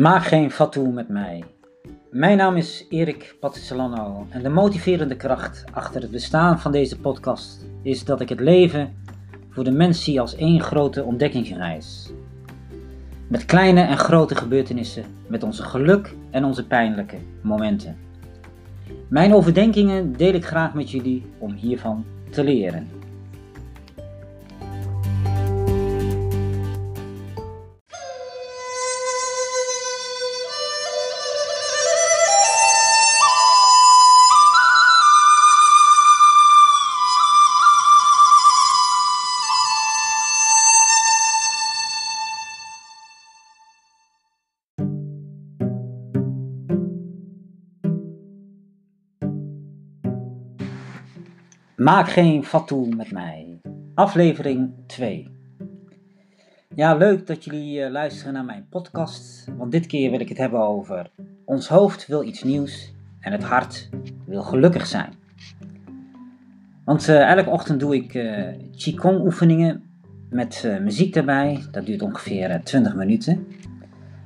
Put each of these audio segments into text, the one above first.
Maak geen fatu met mij. Mijn naam is Erik Patticelano en de motiverende kracht achter het bestaan van deze podcast is dat ik het leven voor de mens zie als één grote ontdekkingsreis. Met kleine en grote gebeurtenissen, met onze geluk en onze pijnlijke momenten. Mijn overdenkingen deel ik graag met jullie om hiervan te leren. Maak geen fatu met mij. Aflevering 2. Ja, leuk dat jullie uh, luisteren naar mijn podcast. Want dit keer wil ik het hebben over ons hoofd wil iets nieuws en het hart wil gelukkig zijn. Want uh, elke ochtend doe ik uh, Qigong oefeningen met muziek erbij. Dat duurt ongeveer 20 minuten.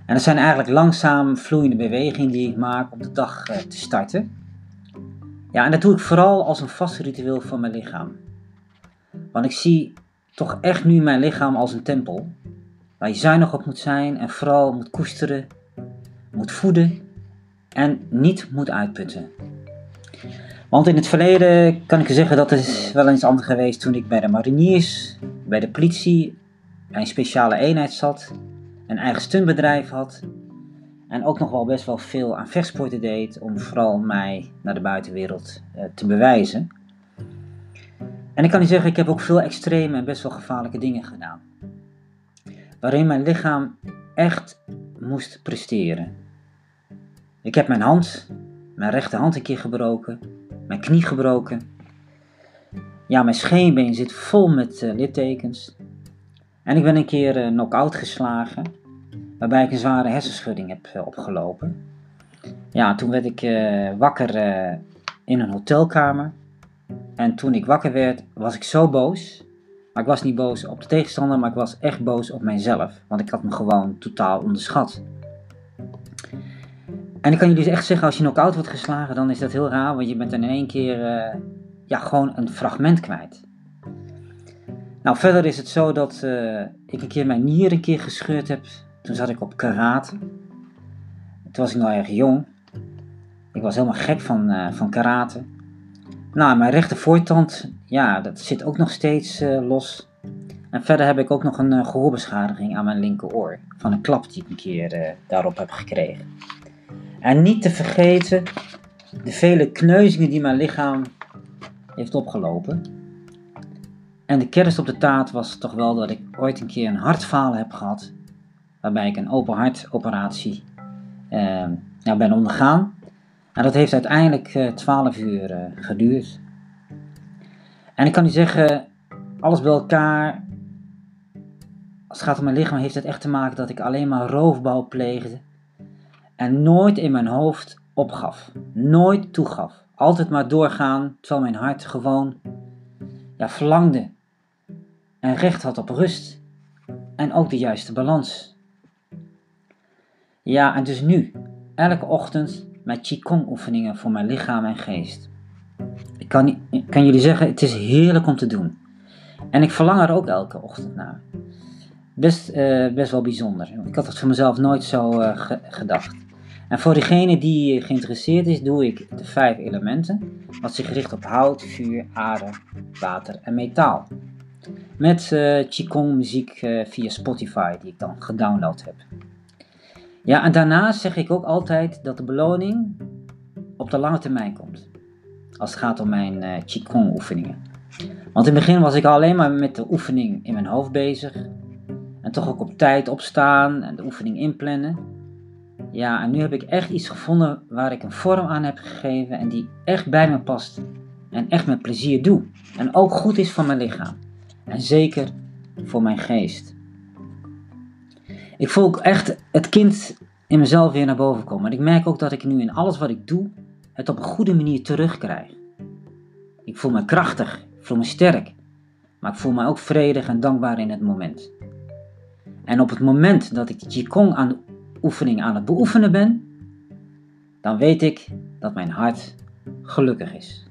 En dat zijn eigenlijk langzaam vloeiende bewegingen die ik maak om de dag te starten. Ja, en dat doe ik vooral als een vast ritueel voor mijn lichaam. Want ik zie toch echt nu mijn lichaam als een tempel. Waar je zuinig op moet zijn en vooral moet koesteren, moet voeden en niet moet uitputten. Want in het verleden kan ik zeggen dat het wel eens anders geweest toen ik bij de mariniers, bij de politie, een speciale eenheid zat, een eigen stuntbedrijf had en ook nog wel best wel veel aan vechtsporten deed om vooral mij naar de buitenwereld uh, te bewijzen. En ik kan niet zeggen, ik heb ook veel extreme en best wel gevaarlijke dingen gedaan. Waarin mijn lichaam echt moest presteren. Ik heb mijn hand, mijn rechterhand een keer gebroken, mijn knie gebroken. Ja, mijn scheenbeen zit vol met uh, littekens. En ik ben een keer uh, knock-out geslagen waarbij ik een zware hersenschudding heb eh, opgelopen. Ja, toen werd ik uh, wakker uh, in een hotelkamer. En toen ik wakker werd, was ik zo boos. Maar ik was niet boos op de tegenstander, maar ik was echt boos op mijzelf. Want ik had me gewoon totaal onderschat. En ik kan jullie echt zeggen, als je knock-out wordt geslagen, dan is dat heel raar. Want je bent in één keer ja, gewoon een fragment kwijt. Nou, verder is het zo dat ik een keer mijn nier een keer gescheurd heb toen zat ik op karate. Toen was ik nog erg jong. Ik was helemaal gek van, uh, van karate. Nou, mijn rechter voortand, ja, dat zit ook nog steeds uh, los. En verder heb ik ook nog een uh, gehoorbeschadiging aan mijn linkeroor. Van een klap die ik een keer daarop heb gekregen. En niet te vergeten de vele kneuzingen die mijn lichaam heeft opgelopen. En de kerst op de taart was toch wel dat ik ooit een keer een hartfalen heb gehad waarbij ik een open hartoperatie uh, ja, ben ondergaan. En dat heeft uiteindelijk uh, eh, 12 uur uh, geduurd. En ik kan u zeggen, alles bij elkaar, als het gaat om mijn lichaam, heeft het echt te maken dat ik alleen maar roofbouw pleegde. En nooit in mijn hoofd opgaf. Nooit toegaf. Altijd maar doorgaan, terwijl mijn hart gewoon ja, verlangde. En recht had op rust. En ook de juiste balans. Ja, en dus nu, elke ochtend met Qigong oefeningen voor mijn lichaam en geest. Ik kan, kan jullie zeggen, het is heerlijk om te doen. En ik verlang er ook elke ochtend naar. Best, uh, best wel bijzonder. Ik had het voor mezelf nooit zo ge gedacht. En voor degene die geïnteresseerd is, doe ik de vijf elementen, wat zich richt op hout, vuur, aarde, water en metaal. Met uh, Qigong muziek via Spotify, die ik dan gedownload heb. Ja, en daarnaast zeg ik ook altijd dat de beloning op de lange termijn komt. Als het gaat om mijn uh, Qigong oefeningen. Want in het begin was ik alleen maar met de oefening in mijn hoofd bezig. En toch ook op tijd opstaan en de oefening inplannen. Ja, en nu heb ik echt iets gevonden waar ik een vorm aan heb gegeven en die echt bij me past. En echt met plezier doe. En ook goed is voor mijn lichaam. En zeker voor mijn geest. Ik voel echt het kind in mezelf weer naar boven komen. En ik merk ook dat ik nu in alles wat ik doe, het op een goede manier terugkrijg. Ik voel me krachtig, ik voel me sterk, maar ik voel me ook vredig en dankbaar in het moment. En op het moment dat ik de Qigong aan oefening aan het beoefenen ben, dan weet ik dat mijn hart gelukkig is.